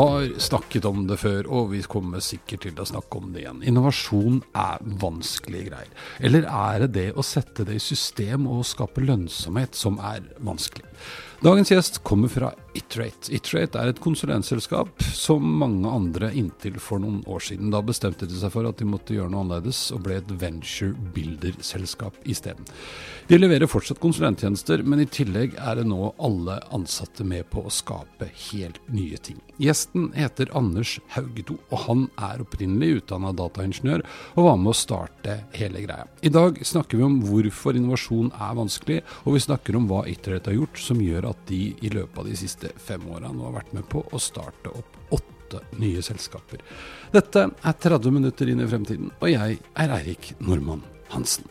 Har snakket om det før, og vi kommer sikkert til å snakke om det igjen. Innovasjon er vanskelige greier. Eller er det det å sette det i system og skape lønnsomhet som er vanskelig? Dagens gjest kommer fra Iterate. Iterate er et konsulentselskap som mange andre inntil for noen år siden. Da bestemte de seg for at de måtte gjøre noe annerledes, og ble et venture builder-selskap isteden. De leverer fortsatt konsulenttjenester, men i tillegg er det nå alle ansatte med på å skape helt nye ting. Gjesten heter Anders Haugedo, og han er opprinnelig utdanna dataingeniør, og var med å starte hele greia. I dag snakker vi om hvorfor innovasjon er vanskelig, og vi snakker om hva Iterate har gjort som gjør at de i løpet av de siste fem åra nå har vært med på å starte opp åtte nye selskaper. Dette er 30 minutter inn i fremtiden, og jeg er Eirik Normann Hansen.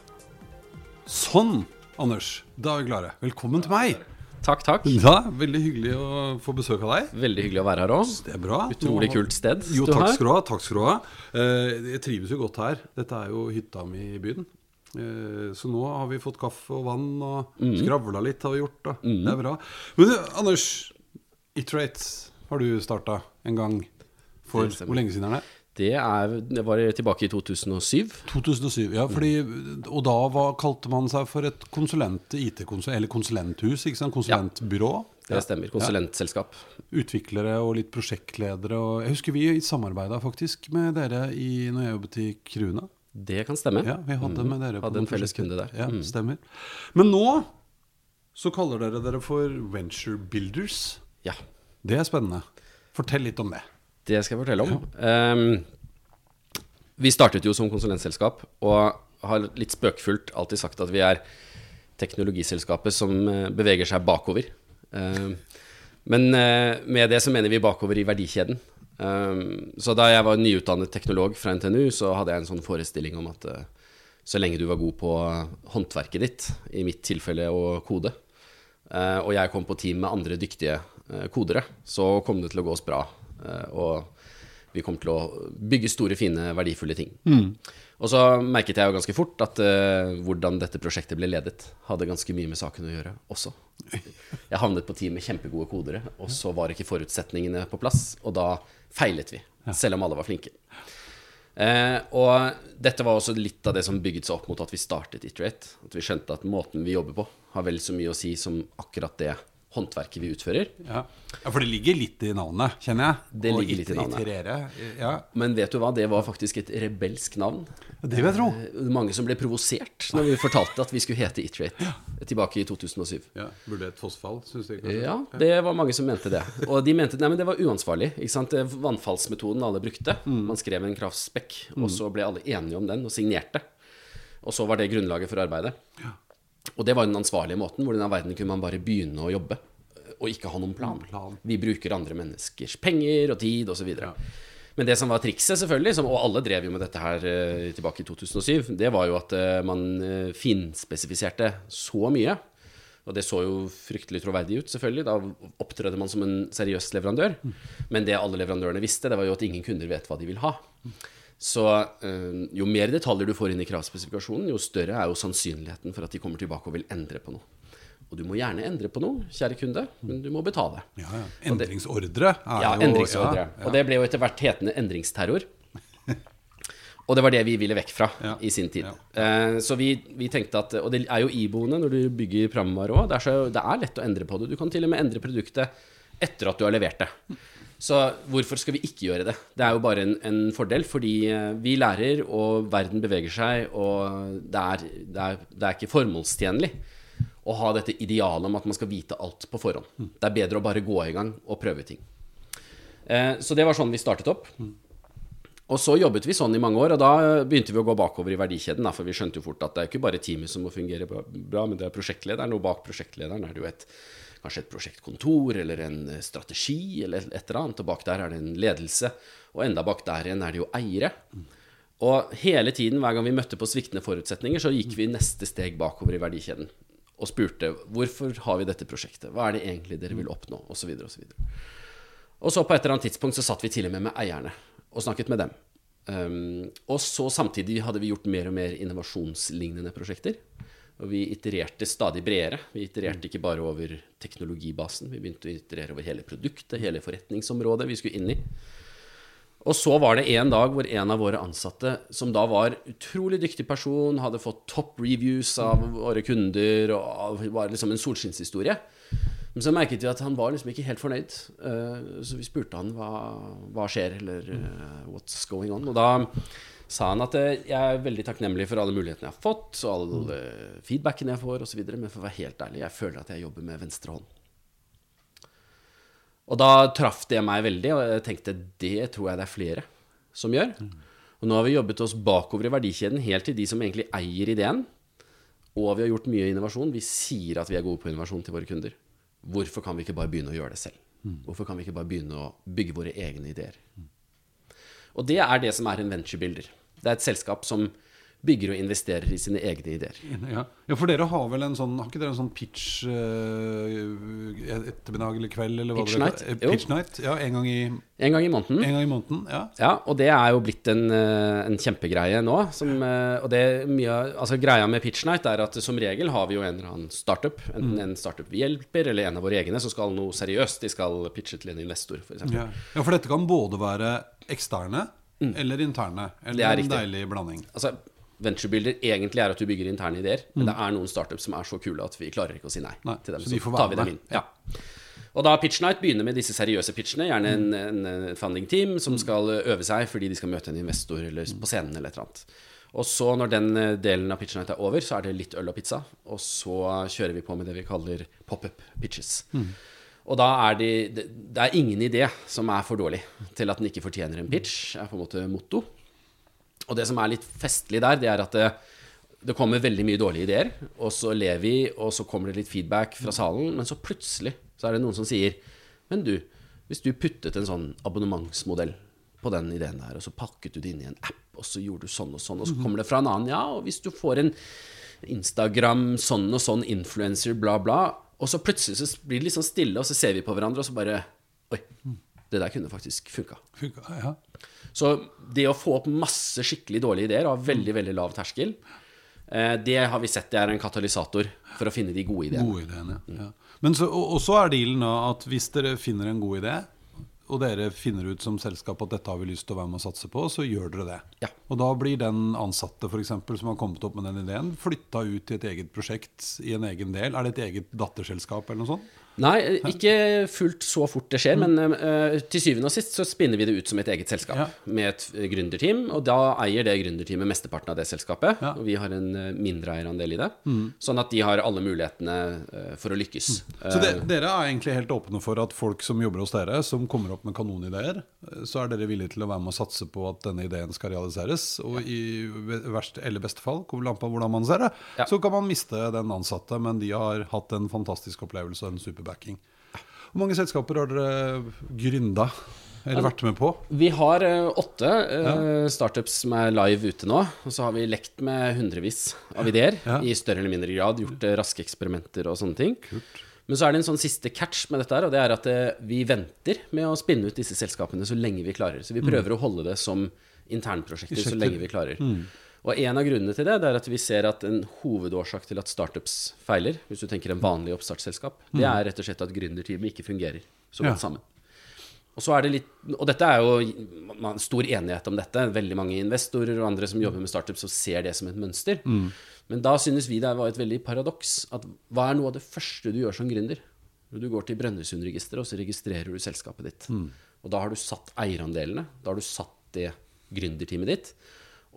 Sånn, Anders. Da er vi klare. Velkommen til meg. Takk, takk. Ja, Veldig hyggelig å få besøk av deg. Veldig hyggelig å være her òg. Det er bra. Utrolig Nå- kult sted Jo, du takk skal du ha. Takk skal du ha. Eh, Jeg trives jo godt her. Dette er jo hytta mi i byen. Eh, Så nå har vi fått kaffe og vann, og Mm. skravla litt har vi gjort. Da. Det er bra. Men du, Anders, Iterate har du starta en gang for Hvor lenge siden er det? Det, er, det var tilbake i 2007. 2007. Ja, fordi, og da var, kalte man seg for et konsulent, IT-konsulent, eller konsulenthus, ikke sant? Konsulentbyrå. Det stemmer. Konsulentselskap. Utviklere og litt prosjektledere. Og jeg husker vi samarbeida faktisk med dere i, når jeg jobbet i Kruna. Det kan stemme. Ja, vi hadde med dere på Hadde en felles kunde der. Ja, Mm. stemmer. Men nå så kaller dere dere for Venture Builders. Ja. Det er spennende. Fortell litt om det. Det skal jeg fortelle om. Ehm, vi startet jo som konsulentselskap, og har litt spøkfullt alltid sagt at vi er teknologiselskapet som eh, beveger seg bakover. Um, men eh, med det så mener vi bakover i verdikjeden. Ehm, så da jeg var nyutdannet teknolog fra NTNU, så hadde jeg en sånn forestilling om at uh, så lenge du var god på håndverket ditt, i mitt tilfelle å kode, uh, og jeg kom på team med andre dyktige uh, kodere, så kom det til å gå oss bra. eh, og vi kom til å bygge store, fine, verdifulle ting. Og så merket jeg jo ganske fort at uh, hvordan dette prosjektet ble ledet, hadde ganske mye med saken å gjøre også. Jeg havnet på team med kjempegode kodere, og så var ikke forutsetningene på plass, og da feilet vi, selv om alle var flinke. Eh, og dette var også litt av det som bygget seg opp mot at vi startet Iterate. At vi skjønte at måten vi jobber på, har vel så mye å si som akkurat det håndverket vi utfører. Ja. ja, For det ligger litt i navnet, kjenner jeg. Det ligger litt i navnet. Iterere. Ja, Men vet du hva, det var faktisk et rebelsk navn. det vil jeg tro. Eh, Mange som ble provosert når vi fortalte at vi skulle hete Iterate tilbake i 2007. Ja, Burde et fossfall, syns du kanskje? Ja, det var mange som mente det. Og de mente nei, men det var uansvarlig. Ikke sant? Vannfallsmetoden alle brukte. Man skrev en kraftspekk, og så ble alle enige om den og signerte. Og så var det grunnlaget for arbeidet. Og det var den ansvarlige måten. Hvordan i verden kunne man bare begynne å jobbe og ikke ha noen plan? plan. Vi bruker andre menneskers penger og tid osv. Men det som var trikset, selvfølgelig, som, og alle drev jo med dette her eh, tilbake i 2007, det var jo at eh, man eh, finspesifiserte så mye. Og det så jo fryktelig troverdig ut, selvfølgelig. Da opptrådte man som en seriøs leverandør. Men det alle leverandørene visste, det var jo at ingen kunder vet hva de vil ha. Så eh, jo mer detaljer du får inn i kravspesifikasjonen, jo større er jo sannsynligheten for at de kommer tilbake og vil endre på noe. Og du må gjerne endre på noe, kjære kunde, men du må betale. Ja, ja. Endringsordre er Ja, jo endringsordre. ja. Og det ble jo etter hvert hetende endringsterror. Og det var det vi ville vekk fra i sin tid. Eh, så vi, vi tenkte at Og det er jo iboende når du bygger programvare òg. Det, det er lett å endre på det. Du kan til og med endre produktet etter at du har levert det. Så hvorfor skal vi ikke gjøre det? Det er jo bare en, en fordel, fordi eh, vi lærer, og verden beveger seg, og det er, det er, det er ikke formålstjenlig å ha dette idealet om at man skal vite alt på forhånd. Det er bedre å bare gå i gang og prøve ting. Eh, så det var sånn vi startet opp. Og så jobbet vi sånn i mange år, og da begynte vi å gå bakover i verdikjeden. For vi skjønte jo fort at det er ikke bare teamet som må fungere bra, men det er prosjektlederen, og bak prosjektlederen er det jo et, kanskje et prosjektkontor eller en eh, strategi eller et eller annet, og bak der er det en ledelse, og enda bak der igjen er det jo eiere. Og hele tiden, hver gang vi møtte på sviktende forutsetninger, så gikk vi neste steg bakover i verdikjeden og spurte hvorfor har vi dette prosjektet, hva er det egentlig dere vil oppnå, osv. osv. Og så på et eller annet tidspunkt så satt vi til og med med eierne og snakket med dem. Um, og så samtidig hadde vi gjort mer og mer innovasjonslignende prosjekter. Og vi itererte stadig bredere. Vi itererte ikke bare over teknologibasen. Vi begynte å iterere over hele produktet, hele forretningsområdet vi skulle inn i. Og så var det en dag hvor en av våre ansatte, som da var utrolig dyktig person, hadde fått topp reviews av våre kunder og var liksom en solskinnshistorie. Men så merket vi at han var liksom ikke helt fornøyd. Eh, så vi spurte han hva, hva skjer, eller uh, what's going on. Og da sa han at eh, jeg er veldig takknemlig for alle mulighetene jeg har fått, og alle feedbackene jeg får, osv. Men for å være helt ærlig, jeg føler at jeg jobber med venstre hånd. Og da traff det meg veldig, og jeg tenkte det tror jeg det er flere som gjør. Og nå har vi jobbet oss bakover i verdikjeden, helt til de som egentlig eier ideen. Og vi har gjort mye innovasjon. Vi sier at vi er gode på innovasjon til våre kunder. Hvorfor kan vi ikke bare begynne å gjøre det selv? Hvorfor kan vi ikke bare begynne å bygge våre egne ideer? Og det er det som er en venturebuilder. Det er et selskap som bygger og investerer i sine egne ideer. Ja. ja, for dere har vel en sånn Har ikke dere en sånn pitch uh, ettermiddag eller kveld? Eller pitch night. Eh, pitch night. Ja, en gang i En gang i måneden. En gang i måneden, ja. ja og det er jo blitt en, eh, en kjempegreie nå. Som, og det mye Altså Greia med pitch night er at som regel har vi jo en eller annen startup. Enten mm. en startup vi hjelper, eller en av våre egne som skal noe seriøst. De skal pitche til en investor, f.eks. Ja. ja, for dette kan både være eksterne mm. eller interne. Eller en deilig blanding. Altså venturebuilder egentlig er at du bygger interne ideer. Mm. Men det er noen startups som er så kule at vi klarer ikke å si nei, nei til dem. Så, så tar vi dem inn. Ja. Og da Pitch Night begynner med disse seriøse pitchene, gjerne en, en, funding team som skal øve seg fordi de skal møte en investor eller på scenen eller et eller annet. Og så når den eh, delen av Pitch Night er over, så er det litt øl og pizza. Og så kjører vi på med det vi kaller pop-up pitches. Mm. Og da er de, det er ingen idé som er for dårlig til at den ikke fortjener en pitch, er på en måte motto. Og det som er litt festlig der, det er at det, det kommer veldig mye dårlige ideer, og så ler vi, og så kommer det litt feedback fra salen, men så plutselig så er det noen som sier Men du, hvis du puttet en sånn abonnementsmodell på den ideen der, og så pakket du det inn i en app, og så gjorde du sånn og sånn, og så kommer det fra en annen Ja, og hvis du får en Instagram sånn og sånn influencer, bla, bla, og så plutselig så blir det litt sånn stille, og så ser vi på hverandre, og så bare Oi, det der kunne faktisk funka. Ja. Så det å få opp masse skikkelig dårlige ideer av veldig veldig lav terskel, eh, det har vi sett det er en katalysator for å finne de gode ideene. Gode ideene ja. Men så, og så er dealen da at hvis dere finner en god idé, og dere finner ut som selskap at dette har vi lyst til å være med og satse på, så gjør dere det. Ja. Og da blir den ansatte for eksempel, som har kommet opp med den ideen, flytta ut i et eget prosjekt i en egen del. Er det et eget datterselskap eller noe sånt? Nei, ikke fullt så fort det skjer, mm. men uh, til syvende og sist så spinner vi det ut som et eget selskap ja. med et uh, gründerteam, og da eier det gründerteamet mesteparten av det selskapet, ja. og vi har en mindre eierandel i det, mm. sånn at de har alle mulighetene for å lykkes. Mm. Så det, dere er egentlig helt åpne for at folk som jobber hos dere, som kommer opp med kanonideer, så er dere villige til å være med og satse på at denne ideen skal realiseres, og i verste eller beste fall, kommer an på hvordan man ser det, ja. så kan man miste den ansatte, men de har hatt en fantastisk opplevelse og en superbra backing. Hvor mange selskaper har dere gründa? Eller vært med på? Vi har uh, åtte uh, ja. startups som er live ute nå. Og så har vi lekt med hundrevis av ideer ja. i større eller mindre grad. Gjort uh, raske eksperimenter og sånne ting. Kult. Men så er det en sånn siste catch med dette her, og det er at vi venter med å spinne ut disse selskapene så lenge vi klarer. Så vi prøver mm. å holde det som internprosjekter så lenge vi klarer. Mm. Og en av grunnene til det, det er at vi ser at en hovedårsak til at startups feiler, hvis du tenker en vanlig oppstartsselskap, det er rett og slett at gründerteamet ikke fungerer så godt ja. sammen. Og, så er det litt, og dette er jo stor enighet om dette. Veldig mange investorer og andre som jobber med startups som ser det som et mønster. Mm. Men da synes vi det var et veldig paradoks. At hva er noe av det første du gjør som gründer? Du går til Brønnøysundregisteret, og så registrerer du selskapet ditt. Mm. Og da har du satt eierandelene. Da har du satt det gründerteamet ditt.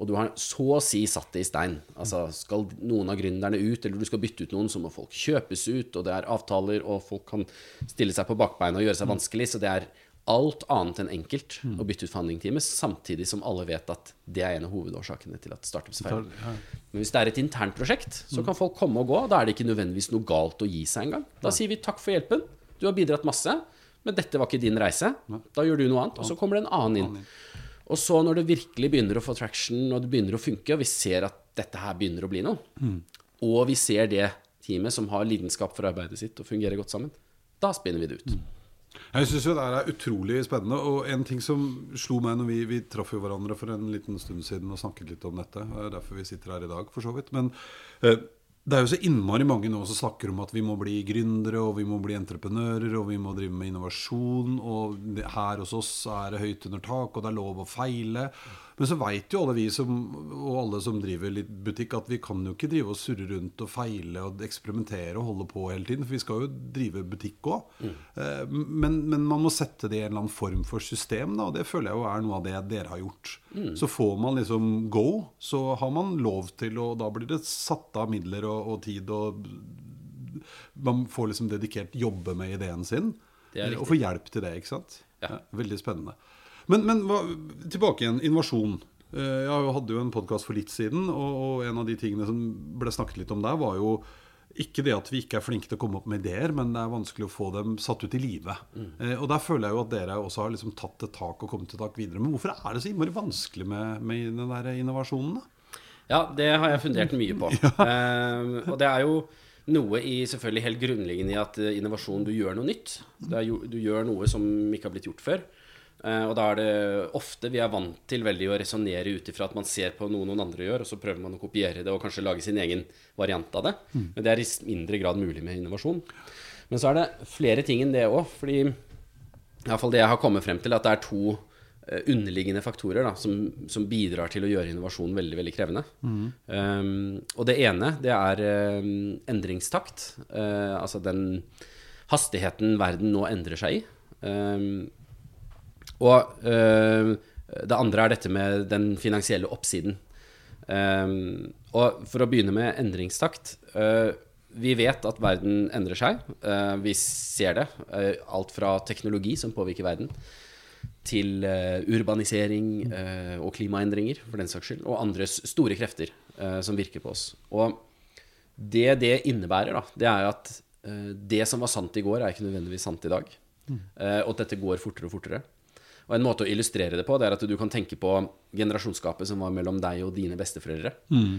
Og du har så å si satt det i stein. Altså, skal noen av gründerne ut, eller du skal bytte ut noen, så må folk kjøpes ut, og det er avtaler, og folk kan stille seg på bakbeina og gjøre seg vanskelig. Så det er alt annet enn enkelt å bytte ut forhandlingsteamet, samtidig som alle vet at det er en av hovedårsakene til at startups feiler. Men hvis det er et internt prosjekt, så kan folk komme og gå. Da er det ikke nødvendigvis noe galt å gi seg engang. Da sier vi takk for hjelpen, du har bidratt masse, men dette var ikke din reise. Da gjør du noe annet, og så kommer det en annen inn. Og så når det virkelig begynner å få traction, og det begynner å funke, og vi ser at dette her begynner å bli noe, mm. og vi ser det teamet som har lidenskap for arbeidet sitt og fungerer godt sammen, da spinner vi det ut. Mm. Jeg syns det er utrolig spennende. Og en ting som slo meg når vi, vi traff jo hverandre for en liten stund siden og snakket litt om dette, det er derfor vi sitter her i dag, for så vidt. Men eh, det er jo så innmari mange nå som snakker om at vi må bli gründere, og vi må bli entreprenører, og vi må drive med innovasjon, og her hos oss er det høyt under tak, og det er lov å feile. Men så veit jo alle vi som, og alle som driver litt butikk, at vi kan jo ikke drive og surre rundt og feile og eksperimentere og holde på hele tiden. For vi skal jo drive butikk òg. Mm. Men, men, man må sette det i en eller annen form for system, da, og det føler jeg jo er noe av det dere har gjort. Mm. Så får man liksom go, så har man lov til, og da blir det satt av midler og, og tid, og man får liksom dedikert jobbe med ideen sin. Og få hjelp til det, ikke sant. Ja. Veldig spennende. Men, men hva, tilbake igjen. Innovasjon. Eh, jeg hadde jo en podkast for litt siden, og, en av de tingene som ble snakket litt om der, var jo ikke det at vi ikke er flinke til å komme opp med ideer, men det er vanskelig å få dem satt ut i livet. Mm. Eh, og der føler jeg jo at dere også har liksom tatt et tak og kommet et tak videre. Men hvorfor er det så innmari vanskelig med, med den der innovasjonen, da? Ja, det har jeg fundert mye på. ja. eh, og det er jo noe i selvfølgelig helt grunnleggende i at eh, innovasjon, du gjør noe nytt. Jo, du gjør noe som ikke har blitt gjort før. Uh, og da er det ofte vi er vant til veldig å resonnere ut ifra at man ser på noe noen andre gjør, og så prøver man å kopiere det og kanskje lage sin egen variant av det. Mm. Men det er i mindre grad mulig med innovasjon. Men så er det flere ting enn det òg. Fordi iallfall det jeg har kommet frem til, at det er to underliggende faktorer da, som, som, bidrar til å gjøre innovasjon veldig veldig krevende. Mm. Um, og det ene, det er um, endringstakt. Uh, altså den hastigheten verden nå endrer seg i. Um, og uh, det andre er dette med den finansielle oppsiden. Og for å begynne med endringstakt. Uh, vi vet at verden endrer seg. Vi ser det. Alt fra teknologi som påvirker verden, til urbanisering og klimaendringer, for den saks skyld, og andres store krefter som virker på oss. Og det det innebærer, da, det er at det som var sant i går, er ikke nødvendigvis sant i dag. Mm. og at dette går fortere og fortere. Og en måte å illustrere det på, det er at du kan tenke på generasjonsskapet som var mellom deg og dine besteforeldre. Mm.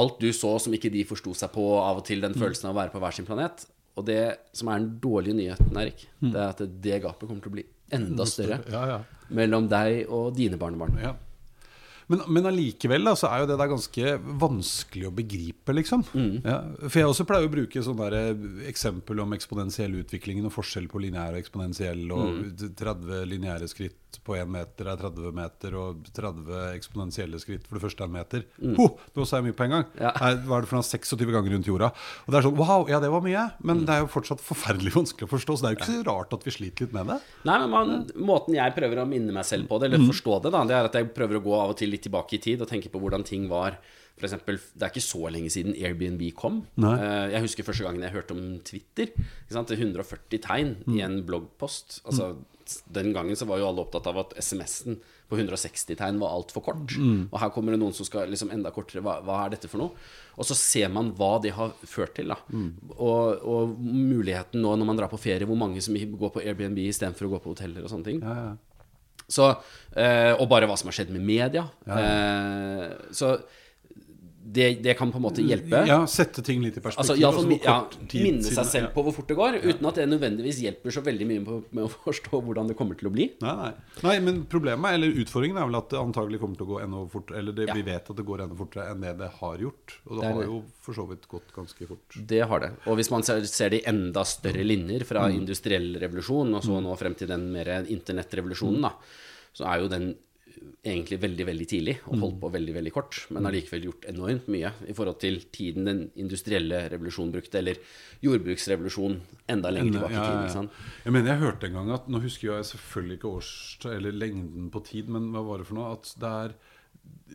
Alt du så som ikke de forsto seg på, av og til den mm. følelsen av å være på hver sin planet. Og det som er den dårlige nyheten, Erik, det er at det gapet kommer til å bli enda større ja, ja. mellom deg og dine barnebarn. Ja. Men, men allikevel så er jo det der ganske vanskelig å begripe, liksom. Mm. Ja, for jeg også pleier å bruke sånn eh, eksempel om eksponentiell utvikling og forskjell på lineær og eksponentiell, og mm. 30 lineære skritt på én meter er 30 meter, og 30 eksponentielle skritt for det første er en meter. Mm. Oh, nå sa jeg mye på en gang. Ja. Hva er det for noe 26 ganger rundt jorda? Og det er sånn, wow, ja det var mye, men mm. det er jo fortsatt forferdelig vanskelig å forstå. Så det er jo ikke så rart at vi sliter litt med det. Nei, men man, Måten jeg prøver å minne meg selv på det, eller mm. forstå det, da, det er at jeg prøver å gå av og til litt tilbake i tid og tenke på hvordan ting var. For eksempel, det er ikke så lenge siden Airbnb kom. Nei. Eh, jeg husker første gangen jeg hørte om Twitter. 140 tegn mm. i en bloggpost. Altså, mm. Den gangen så var jo alle opptatt av at SMS-en på 160 tegn var altfor kort. Mm. Og her kommer det noen som skal liksom enda kortere. Hva, hva, er dette for noe? Og så ser man hva det har ført til. da mm. og, og, muligheten nå når man drar på ferie, hvor mange som går på Airbnb istedenfor å gå på hoteller og sånne ting. Ja, ja. Så, eh, og bare hva som har skjedd med media. Ja, eh, så det, det, kan på en måte hjelpe. Ja, Sette ting litt i perspektiv. Altså, fall, ja, minne seg selv på hvor fort det går, uten at det nødvendigvis hjelper så veldig mye på, med å forstå hvordan det kommer til å bli. Nei, nei. nei men problemet, eller utfordringen, er vel at det antagelig kommer til å gå enda fortere. Eller det, ja. vi vet at det går enda fortere enn det det har gjort. Og det, det har jo for så vidt gått ganske fort. Det har det. Og hvis man ser, ser det i enda større linjer, fra mm. industriell revolusjon og så mm. nå frem til den mer internettrevolusjonen, da, så er jo den egentlig veldig veldig tidlig og holdt mm. på veldig veldig kort, men har likevel gjort enormt mye i forhold til tiden den industrielle revolusjonen brukte, eller jordbruksrevolusjonen enda lenger tilbake i tid. Ja, Jeg mener jeg hørte en gang at Nå husker jeg selvfølgelig ikke års, eller lengden på tid, men hva var det for noe? At det er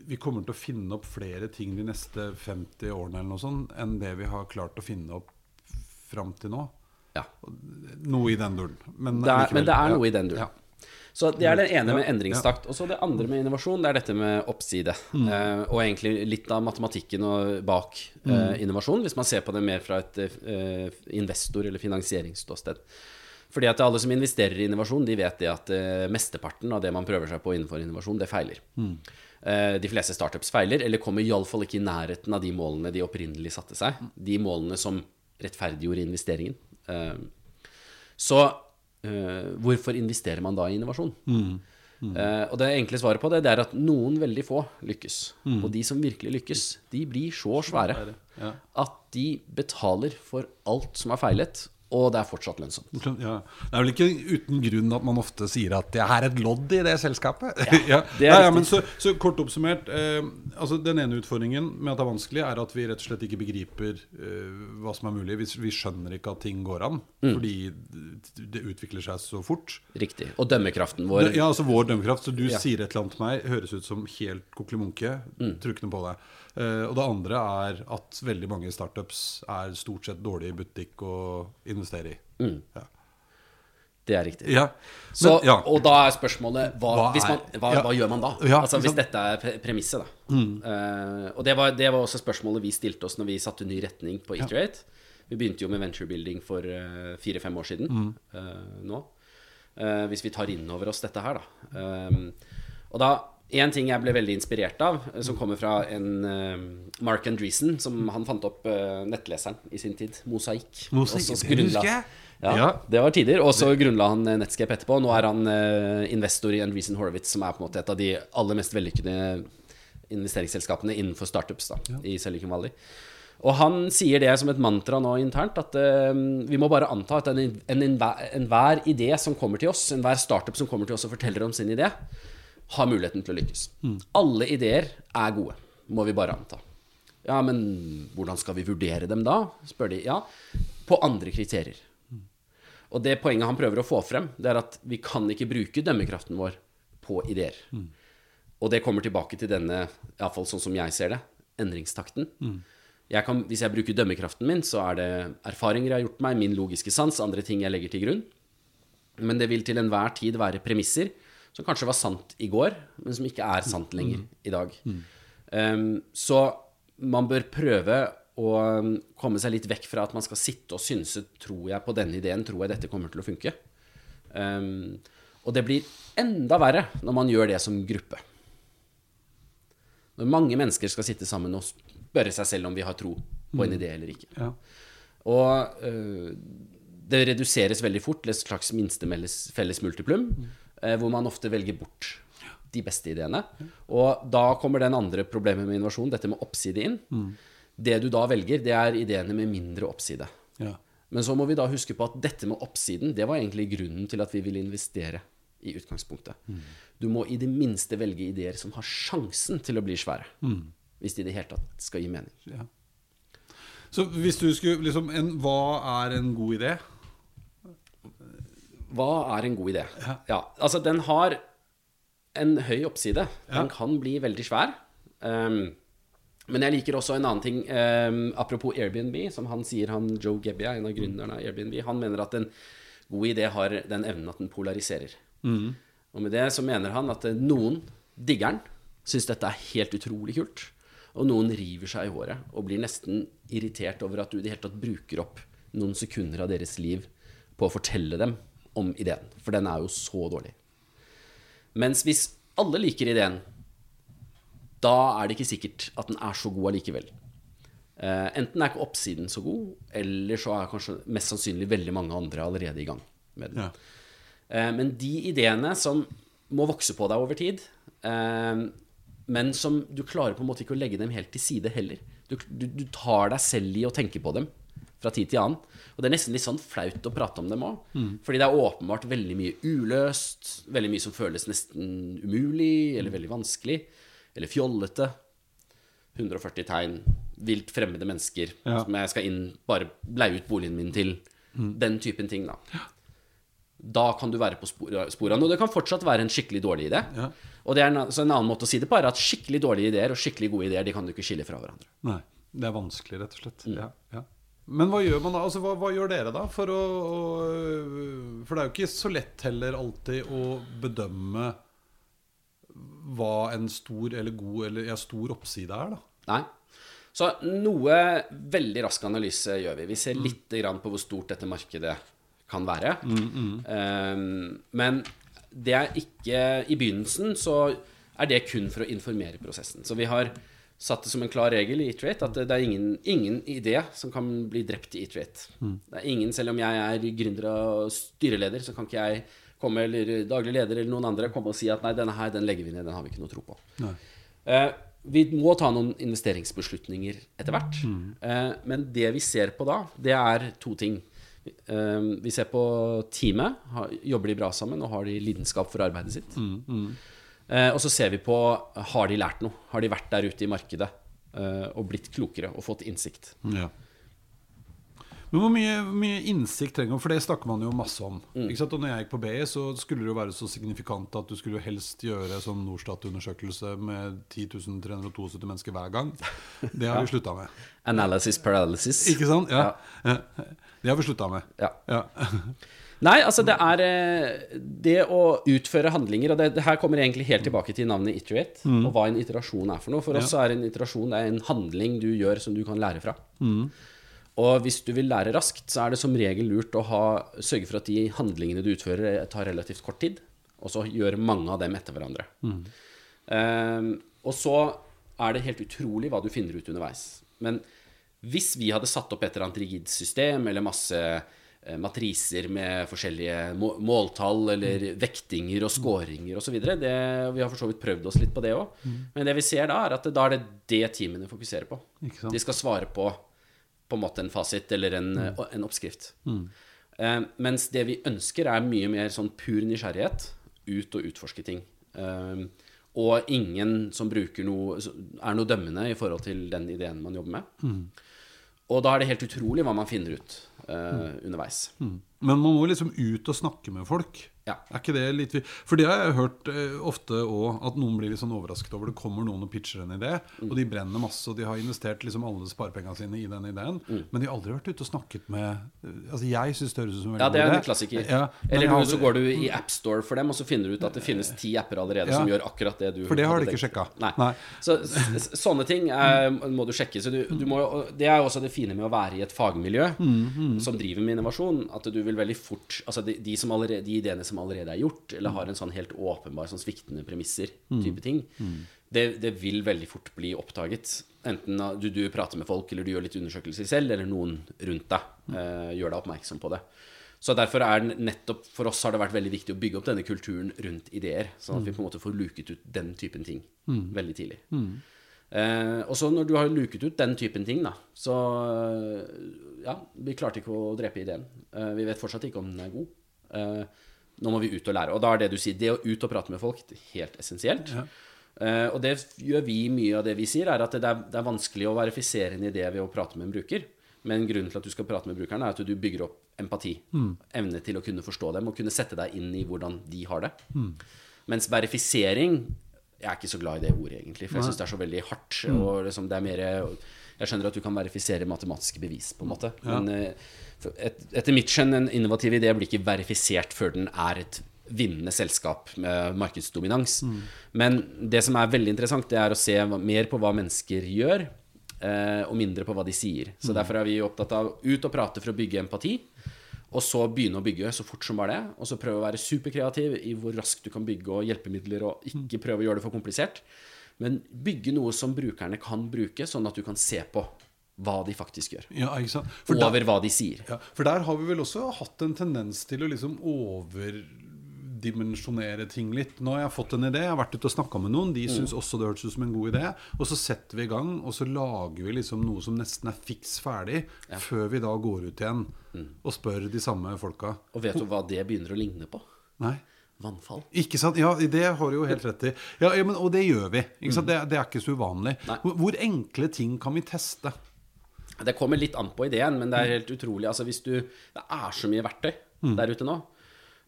vi kommer til å finne opp flere ting de neste 50 årene eller noe sånt, enn det vi har klart å finne opp fram til nå. Ja. Noe i den duren. Men, det men det er noe i den duren. Så det er det ene med endringstakt. Og så det andre med innovasjon, det er dette med oppside. Mm. Uh, og egentlig litt av matematikken bak uh, innovasjon, hvis man ser på det mer fra et uh, investor- eller finansieringsståsted. Fordi at alle som investerer i innovasjon, de vet det at mesteparten av det man prøver seg på innenfor innovasjon, det feiler. Mm. de fleste startups feiler, eller kommer iallfall ikke i nærheten av de målene de opprinnelig satte seg. De målene som rettferdiggjorde investeringen. så hvorfor investerer man da i innovasjon? Mm. Eh, og det enkle svaret på det, det er at noen veldig få lykkes. Og de som virkelig lykkes, de blir så svære Ja. at de betaler for alt som er feilet, og det er fortsatt lønnsomt. Ja. Det er vel ikke uten grunn at man ofte sier at 'jeg er et lodd i det selskapet'. Ja, det ja, men så, så kort oppsummert eh, altså Den ene utfordringen med at det er vanskelig, er at vi rett og slett ikke begriper eh, hva som er mulig. Vi, vi skjønner ikke at ting går an, Mm. fordi det- det utvikler seg så fort. Riktig. Og dømmekraften vår Ja, altså vår dømmekraft. Så du sier et eller annet til meg, høres ut som helt koklemunke, Mm. Tror ikke noe på det. Eh, og det andre er at veldig mange startups er stort sett dårlig butikk å investere i. Mm. Ja. Det er riktig. Ja. Så, ja. Og da er spørsmålet hva, Hva hvis man, er- hva, hva gjør man da? Altså Hvis? Mm. dette er pre- premisset, da. Eh, og det var, det var også spørsmålet vi stilte oss når vi satte ny retning på Iterate. Vi begynte jo med venturebuilding for eh, fire-fem år siden Mm. uh, nå. Hvis vi tar inn over oss dette her, da. Um, og da En ting jeg ble veldig inspirert av, eh, som kommer fra en uh, Mark Andreessen, som han fant opp uh, nettleseren i sin tid. Mosaikk. Mosaikk, det husker jeg. Ja, Ja. det var tider. Og så grunnla han Netscape etterpå. Nå er han uh, investor i Andreessen Horowitz, som er på en måte et av de aller mest vellykkede investeringsselskapene innenfor startups da, i Silicon Valley. Og han sier det som et mantra nå internt, at uh, vi må bare anta at en- en- enhver enhver idé som kommer til oss, enhver startup som kommer til oss og forteller om sin idé, har muligheten til å lykkes. Alle ideer er gode, må vi bare anta. Ja, men hvordan skal vi vurdere dem da? spør de. Ja, på andre kriterier. Og det poenget han prøver å få frem, det er at vi kan ikke bruke dømmekraften vår på ideer. Og det kommer tilbake til denne, iallfall sånn som jeg ser det, endringstakten. Jeg kan, hvis jeg bruker dømmekraften min, så er det erfaringer jeg har gjort meg, min logiske sans, andre ting jeg legger til grunn. Men det vil til enhver tid være premisser som kanskje var sant i går, men som ikke er sant lenger i dag. Um, så man bør prøve å um, komme seg litt vekk fra at man skal sitte og synse Tror jeg på denne ideen? Tror jeg dette kommer til å funke? Um, og det blir enda verre når man gjør det som gruppe. Når mange mennesker skal sitte sammen og spørre seg selv om vi har tro på en idé eller ikke. Ja. Og uh, det reduseres veldig fort til et slags minste felles multiplum, hvor man ofte velger bort de beste ideene. Og da kommer den andre problemet med innovasjon, dette med oppside inn. Det du da velger, det er ideene med mindre oppside. Ja. Men så må vi da huske på at dette med oppsiden, det var egentlig grunnen til at vi ville investere i utgangspunktet. Du må i det minste velge ideer som har sjansen til å bli svære. Hvis de i det hele tatt skal gi mening. Ja. Så hvis du skulle liksom en, Hva er en god idé? Hva er en god idé? Ja. altså den har en høy oppside. Ja. Den kan bli veldig svær. Um, men jeg liker også en annen ting. Um, apropos Airbnb, som han sier, han Joe Gebbia, en av gründerne av Airbnb, han mener at en god idé har den evnen at den polariserer. Og med det så mener han at eh, noen digger den, syns dette er helt utrolig kult. Og noen river seg i håret og blir nesten irritert over at du i det hele tatt bruker opp noen sekunder av deres liv på å fortelle dem om ideen. For den er jo så dårlig. Mens hvis alle liker ideen, da er det ikke sikkert at den er så god allikevel. Uh, enten er ikke oppsiden så god, eller så er kanskje mest sannsynlig veldig mange andre allerede i gang med den. Ja. Uh, men de ideene som må vokse på deg over tid, uh, men som du klarer på en måte ikke å legge dem helt til side heller. Du, du, du tar deg selv i å tenke på dem fra tid til annen. Og det er nesten litt sånn flaut å prate om dem òg. Fordi det er åpenbart veldig mye uløst, veldig mye som føles nesten umulig, eller veldig vanskelig, eller fjollete. 140 tegn, vilt fremmede mennesker Ja. som jeg skal inn, bare leie ut boligen min til. Den typen ting, da. Da kan du være på spor- sporene. Og det kan fortsatt være en skikkelig dårlig idé. Ja. Og det er en, så en annen måte å si det på er at skikkelig dårlige ideer og skikkelig gode ideer De kan du ikke skille fra hverandre. Nei. Det er vanskelig, rett og slett. Mm. Ja, ja. Men hva gjør man? Altså, hva, hva gjør dere da? For, å, å, for det er jo ikke så lett heller alltid å bedømme hva en stor eller god eller ja, stor oppside er, da. Nei. Så noe veldig rask analyse gjør vi. Vi ser litt grann på hvor stort dette markedet kan være. Um, men det er ikke I begynnelsen så er det kun for å informere prosessen. Så vi har satt det som en klar regel i Eatrate at det er ingen, ingen idé som kan bli drept i Iterate. Det er ingen, selv om jeg er gründer og styreleder, så kan ikke jeg komme, eller daglig leder eller noen andre komme og si at nei, denne her, den legger vi ned, den har vi ikke noe tro på. Eh, vi må ta noen investeringsbeslutninger etter hvert. Eh, men det vi ser på da, det er to ting. Eh, vi ser på teamet. Har, jobber de bra sammen, og har de lidenskap for arbeidet sitt? Eh, og så ser vi på har de lært noe. Har de vært der ute i markedet eh, og blitt klokere og fått innsikt? Ja. Men hvor mye, mye innsikt trenger man? For det snakker man jo masse om. Mm. Og når jeg gikk på BI, så skulle det jo være så signifikant at du skulle helst gjøre sånn Norstat-undersøkelse med 10.372 mennesker hver gang. Det har vi slutta med. Analysis paralysis. Ikke sant? Ja. Ja. Det har vi slutta med. Ja. Ja. Nei, altså det er eh, det å utføre handlinger Og det, det her kommer egentlig helt tilbake til navnet iterate, og hva en iterasjon er for noe. For oss så er en iterasjon det er en handling du gjør som du kan lære fra. Og hvis du vil lære raskt, så er det som regel lurt å ha, sørge for at de handlingene du utfører, eh, tar relativt kort tid, og så gjør mange av dem etter hverandre. Eh, og så er det helt utrolig hva du finner ut underveis. Men hvis vi hadde satt opp et eller annet rigid system, eller masse matriser med forskjellige måltall eller vektinger og scoringer osv. Vi har for så vidt prøvd oss litt på det òg. Men det vi ser da, er at da er det det teamene fokuserer på. Ikke sant? De skal svare på på en måte en fasit eller en, en oppskrift. Eh, mens det vi ønsker, er mye mer sånn pur nysgjerrighet. Ut og utforske ting. Eh, og ingen som bruker noe er noe dømmende i forhold til den ideen man jobber med. Og da er det helt utrolig hva man finner ut eh, underveis. Mm. Men man må liksom ut og snakke med folk. Ja. Er ikke det litt For det har jeg hørt eh, ofte òg, at noen blir litt sånn overrasket over. Det kommer noen og pitcher en idé, og de brenner masse, og de har investert liksom alle sparepengene sine i den ideen, men de har aldri vært ute og snakket med eh, Altså, jeg syns det høres ut som en Ja, det er en klassiker. Ja, Eller noen så går du i AppStore for dem, og så finner du ut at det finnes ti apper allerede Ja. som gjør akkurat det du For det har de ikke sjekka. Nei. Nei. Så sånne ting er, må du sjekke. Så du, du må, det er jo også det fine med å være i et fagmiljø Mm, som driver med innovasjon, at du vil veldig fort Altså de, de, som allerede, de ideene som allerede er gjort, eller har en sånn helt åpenbar sånn sviktende premisser, Mm. type ting, det, det vil veldig fort bli oppdaget. Enten du, du prater med folk, eller du gjør litt undersøkelser selv, eller noen rundt deg eh, gjør deg oppmerksom på det. Så derfor er nettopp For oss har det vært veldig viktig å bygge opp denne kulturen rundt ideer, sånn at vi på en måte får luket ut den typen ting veldig tidlig. Eh, og så når du har luket ut den typen ting, da, så eh, Ja, vi klarte ikke å drepe ideen. Eh, vi vet fortsatt ikke om den er god. Eh, nå må vi ut og lære. Og da er det du sier, det å ut og prate med folk, helt essensielt. Eh, og det gjør vi mye av det vi sier, er at det er, det er vanskelig å verifisere en idé ved å prate med en bruker. Men grunnen til at du skal prate med brukeren, er at du bygger opp empati. Evne til å kunne forstå dem og kunne sette deg inn i hvordan de har det. Mens verifisering Jeg er ikke så glad i det ordet, egentlig. For jeg syns det er så veldig hardt. Og liksom det er mer Jeg skjønner at du kan verifisere matematiske bevis, på en måte. Men eh, for et, etter mitt skjønn, en innovativ idé blir ikke verifisert før den er et vinnende selskap med markedsdominans. Men det som er veldig interessant, det er å se mer på hva mennesker gjør, eh, og mindre på hva de sier. Så derfor er vi opptatt av ut og prate for å bygge empati. Og så begynne å bygge så fort som bare det. Og så prøve å være superkreativ i hvor raskt du kan bygge, og hjelpemidler, og ikke prøve å gjøre det for komplisert. Men bygge noe som brukerne kan bruke, sånn at du kan se på hva de faktisk gjør. Ja? For der- Over hva de sier. Ja, for der har vi vel også hatt en tendens til å liksom overdimensjonere ting litt. Nå har jeg fått en idé, jeg har vært ute og snakka med noen. De syns også det hørtes ut som en god idé. Og så setter vi i gang, og så lager vi liksom noe som nesten er fiks ferdig, før vi da går ut igjen og spør de samme folka. Og vet du hva det begynner å ligne på? Nei? Vannfall. Ikke sant? Ja, det har du jo helt rett i. Ja, ja, men, og det gjør vi. Ikke sant? Det, det er ikke så uvanlig. Hvor, hvor enkle ting kan vi teste? Det kommer litt an på ideen, men det er helt utrolig. Altså hvis du, det er så mye verktøy der ute nå.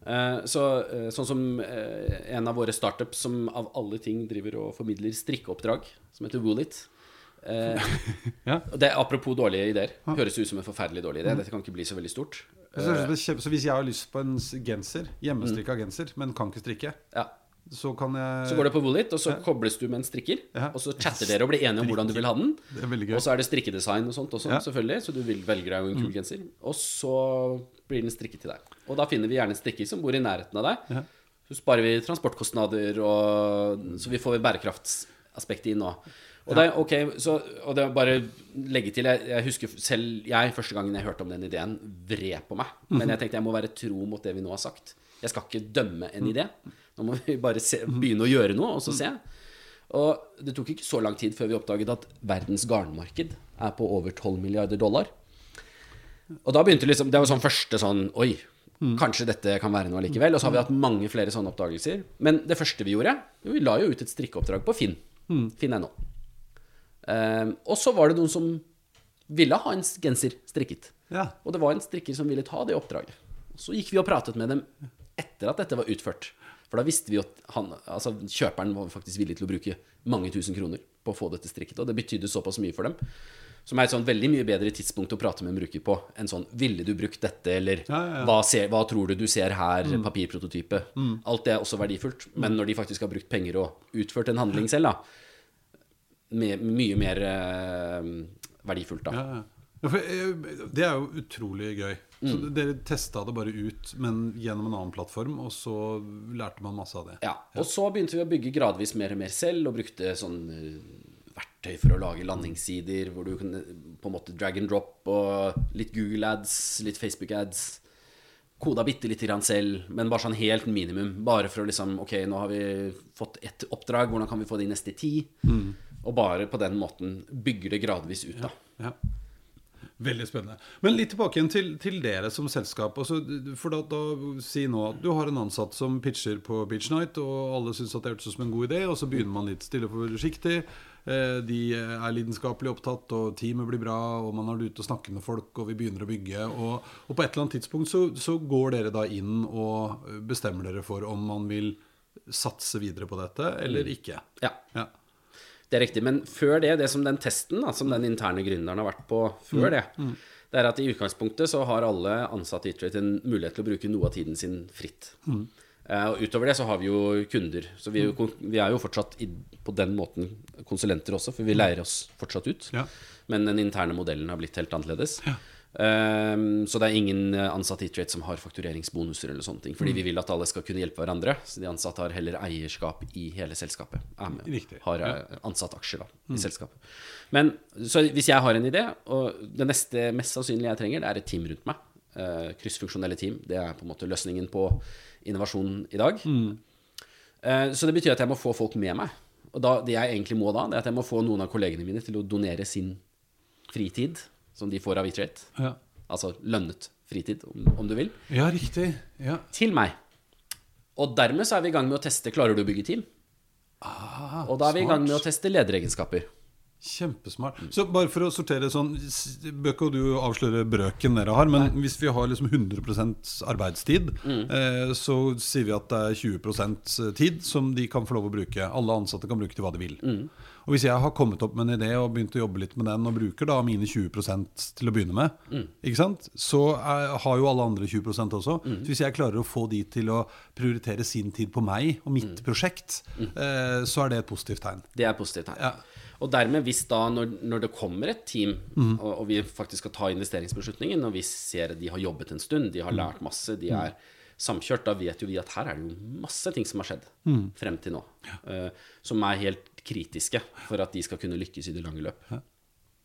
Eh, Så, eh, sånn som eh, en av våre startups som av alle ting driver og formidler strikkeoppdrag, som heter Woolit. Ja. det er Apropos dårlige ideer. Høres ut som en forferdelig dårlig idé. Dette kan ikke bli så veldig stort. Så, så, så hvis jeg har lyst på en genser, hjemmestrikka genser, men kan ikke strikke, Ja. Så kan jeg Så går det på Woolit, og så kobles du med en strikker. Ja. Og så chatter dere og blir enige om hvordan du vil ha den. Og så er det strikkedesign og sånt også, Ja. Mm. selvfølgelig. Så du vil velger deg en kul genser. Og så blir den strikket til deg. Og da finner vi gjerne en strikker som bor i nærheten av deg. Ja. Så sparer vi transportkostnader, og så vi får bærekraftsaspektet inn òg. Og det, er- ok, så, og det er bare legge til jeg, jeg husker selv jeg første gangen jeg hørte om den ideen, vred på meg. Men jeg tenkte jeg må være tro mot det vi nå har sagt. Jeg skal ikke dømme en idé. Nå må vi bare se, begynne å gjøre noe, og så se. Og det tok ikke så lang tid før vi oppdaget at verdens garnmarked er på over 12 milliarder dollar. Og da begynte liksom Det var sånn første sånn Oi, kanskje dette kan være noe likevel. Og så har vi hatt mange flere sånne oppdagelser. Men det første vi gjorde jo, Vi la jo ut et strikkeoppdrag på Finn. Finn.no. Um, og så var det noen som ville ha en genser strikket. Ja. Og det var en strikker som ville ta det oppdraget. Så gikk vi og pratet med dem etter at dette var utført. For da visste vi at han, altså kjøperen var faktisk villig til å bruke mange tusen kroner på å få dette strikket. Og det betydde såpass mye for dem. Som er et sånn veldig mye bedre tidspunkt å prate med en bruker på enn sånn 'Ville du brukt dette?' eller Ja, ja, ja. Hva, ser, 'Hva tror du du ser her?' papirprototype. Alt det er også verdifullt. Men når de faktisk har brukt penger og utført en handling selv, da, med, mye mer eh, verdifullt, da. Eh, det er jo utrolig gøy. Så Mm. Dere testa det bare ut, men gjennom en annen plattform, og så lærte man masse av det. Ja, og så begynte vi å bygge gradvis mer og mer selv, og brukte sånn eh, verktøy for å lage landingssider, hvor du kunne på en måte drag and drop, og litt Google ads, litt Facebook ads. Koda bitte lite grann selv, men bare sånn helt minimum. Bare for å liksom Ok, nå har vi fått ett oppdrag, hvordan kan vi få de neste ti? Og bare på den måten bygger det gradvis ut, da. Ja. Veldig spennende. Men litt tilbake igjen til, til dere som selskap. Altså, for da, da Si nå at du har en ansatt som pitcher på Beach Night, og alle syns det hørtes ut som en god idé, og så begynner man litt stille og forsiktig. Eh, De er lidenskapelig opptatt, og teamet blir bra, og man er ute og snakker med folk, og vi begynner å bygge. Og, og på et eller annet tidspunkt så, så går dere da inn og bestemmer dere for om man vil satse videre på dette eller ikke. Ja. Ja. Det er riktig. Men før det, det som den testen da, som den interne gründeren har vært på før det, det er at i utgangspunktet så har alle ansatte i Itrate en mulighet til å bruke noe av tiden sin fritt. Eh, og utover det så har vi jo kunder. Så vi er jo, vi er jo fortsatt i, på den måten konsulenter også, for vi leier oss fortsatt ut. Ja. Men den interne modellen har blitt helt annerledes. Ehm, så det er ingen eh, ansatte i Trade som har faktureringsbonuser eller sånne ting. Fordi vi vil at alle skal kunne hjelpe hverandre. Så de ansatte har heller eierskap i hele selskapet. Med, Har ja. ansatt aksjer da, i selskapet. Men så hvis jeg har en idé, og det neste mest sannsynlige jeg trenger, det er et team rundt meg. Uh, kryssfunksjonelle team. Det er på en måte løsningen på innovasjon i dag. Eh, så det betyr at jeg må få folk med meg. Og da, det jeg egentlig må da, det er at jeg må få noen av kollegene mine til å donere sin fritid, som de får av Vitrate. Ja. Altså lønnet fritid, om, om du vil, ja, riktig. Ja. til meg. Og dermed så er vi i gang med å teste klarer du å bygge team. Ah, Og da er vi i gang med å teste lederegenskaper. Kjempesmart. Så bare for å sortere sånn Bør ikke du avsløre brøken dere har, men hvis vi har liksom 100 arbeidstid, eh, så sier vi at det er 20% tid som de kan få lov å bruke. Alle ansatte kan bruke til hva de vil. Og hvis jeg har kommet opp med en idé og begynt å jobbe litt med den, og bruker da mine 20% til å begynne med, ikke sant? så er, har jo alle andre 20% også. Så hvis jeg klarer å få de til å prioritere sin tid på meg og mitt prosjekt, eh, så er det et positivt tegn. Det er et positivt tegn. Ja. Og dermed, hvis da, når, når det kommer et team, og, og vi faktisk skal ta investeringsbeslutningen, og vi ser at de har jobbet en stund, de har lært masse, de er samkjørt, da vet jo vi at her er det jo masse ting som har skjedd frem til nå, eh, som er helt kritiske for at de skal kunne lykkes i det lange løp.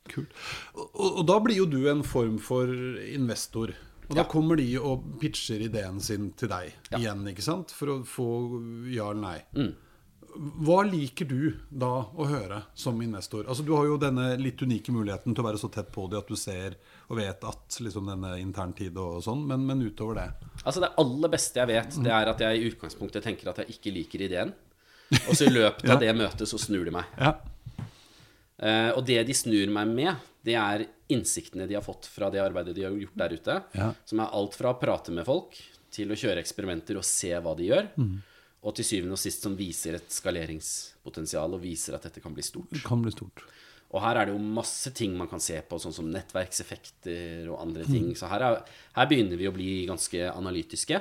Kult. Og, og, og da blir jo du en form for investor. Og da Ja. kommer de og pitcher ideen sin til deg Ja. igjen, ikke sant? For å få ja eller nei. Mm. Hva liker du da å høre som investor? Altså Du har jo denne litt unike muligheten til å være så tett på det at du ser og vet at liksom denne interntid og sånn, men, men utover det Altså Det aller beste jeg vet, det er at jeg i utgangspunktet tenker at jeg ikke liker ideen. Og så i løpet av det møtet så snur de meg. Ja. Eh, og det de snur meg med, det er innsiktene de har fått fra det arbeidet de har gjort der ute. Ja. Som er alt fra å prate med folk til å kjøre eksperimenter og se hva de gjør. Og til syvende og sist som viser et skaleringspotensial og viser at dette kan bli stort. Det kan bli stort. Og her er det jo masse ting man kan se på, sånn som nettverkseffekter og andre ting. Så her, er, her begynner vi å bli ganske analytiske.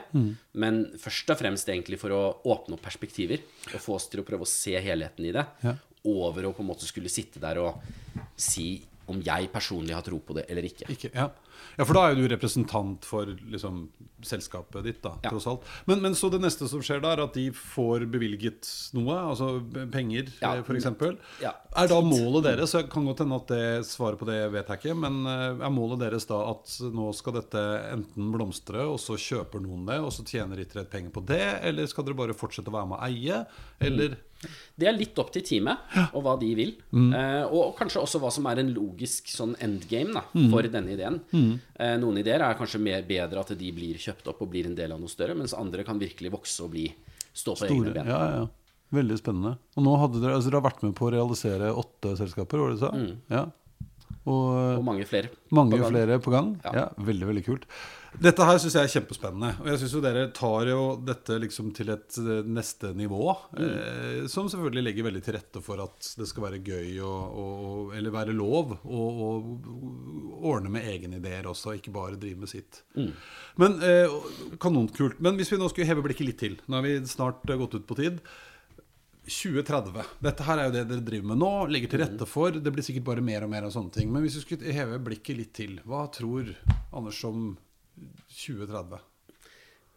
Men først og fremst egentlig for å åpne opp perspektiver og få oss til å prøve å se helheten i det. Ja. Over å på en måte skulle sitte der og si om jeg personlig har tro på det eller ikke. Ikke, ja. Ja, for da er jo du representant for liksom, selskapet ditt, da, Ja. tross alt. Men, men så det neste som skjer da, er at de får bevilget noe, altså penger Ja. ja. f.eks. Ja. Er da målet deres, så kan godt hende at det svaret på det vet jeg ikke, men eh, er målet deres da at nå skal dette enten blomstre, og så kjøper noen det, og så tjener Itrett penger på det, eller skal dere bare fortsette å være med å eie, eller Det er litt opp til teamet og hva de vil. Eh, og kanskje også hva som er en logisk sånn endgame da, for denne ideen. Eh, noen ideer er kanskje mer bedre at de blir kjøpt opp og blir en del av noe større, mens andre kan virkelig vokse og bli, stå på egne ben. Ja, ja, ja. Veldig spennende. Og nå hadde dere, altså dere har vært med på å realisere åtte selskaper, var det du sa? Ja. Og Og mange flere. Mange på flere på gang. Ja. Ja. Veldig, veldig kult. Dette her syns jeg er kjempespennende. Og jeg syns jo dere tar jo dette liksom til et eh, neste nivå. Eh, som selvfølgelig legger veldig til rette for at det skal være gøy og, og, eller være lov å ordne med egne ideer også, ikke bare drive med sitt. Men eh, Kanonkult. Men hvis vi nå skulle heve blikket litt til, nå har vi snart eh, gått ut på tid. 2030. Dette her er jo det dere driver med nå, legger til rette for. Det blir sikkert bare mer og mer av sånne ting. Men hvis vi skulle heve blikket litt til, hva tror Anders om 2030?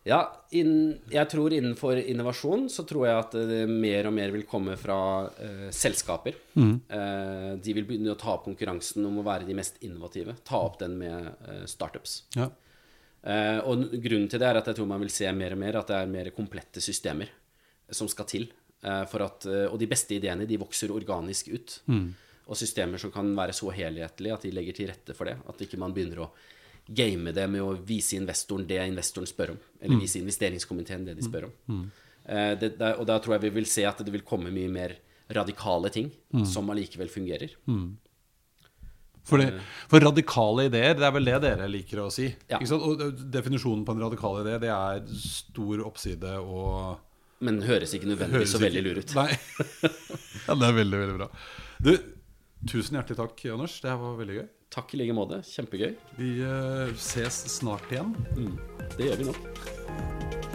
Ja, inn, jeg tror innenfor innovasjon så tror jeg at det mer og mer vil komme fra uh, selskaper. Eh, de vil begynne å ta opp konkurransen om å være de mest innovative. Ta opp den med uh, startups. Ja. Eh, og grunnen til det er at jeg tror man vil se mer og mer at det er mer komplette systemer som skal til. Eh, for at, eh, og de beste ideene de vokser organisk ut. Og systemer som kan være så helhetlige at de legger til rette for det. At ikke man begynner å game det med å vise investoren det investoren spør om. Eller vise investeringskomiteen det de spør om. Eh, det, der, og da tror jeg vi vil se at det vil komme mye mer radikale ting som allikevel fungerer. For, det, for radikale ideer, det er vel det dere liker å si? Ja. Ikke sant? Og definisjonen på en radikal idé, det er stor oppside og Men høres ikke nødvendigvis så veldig lur ut. Nei. ja, det er veldig, veldig bra. Du, tusen hjertelig takk, Anders. Det her var veldig gøy. Takk i like måte. Kjempegøy. Vi uh, ses snart igjen. Det gjør vi nå.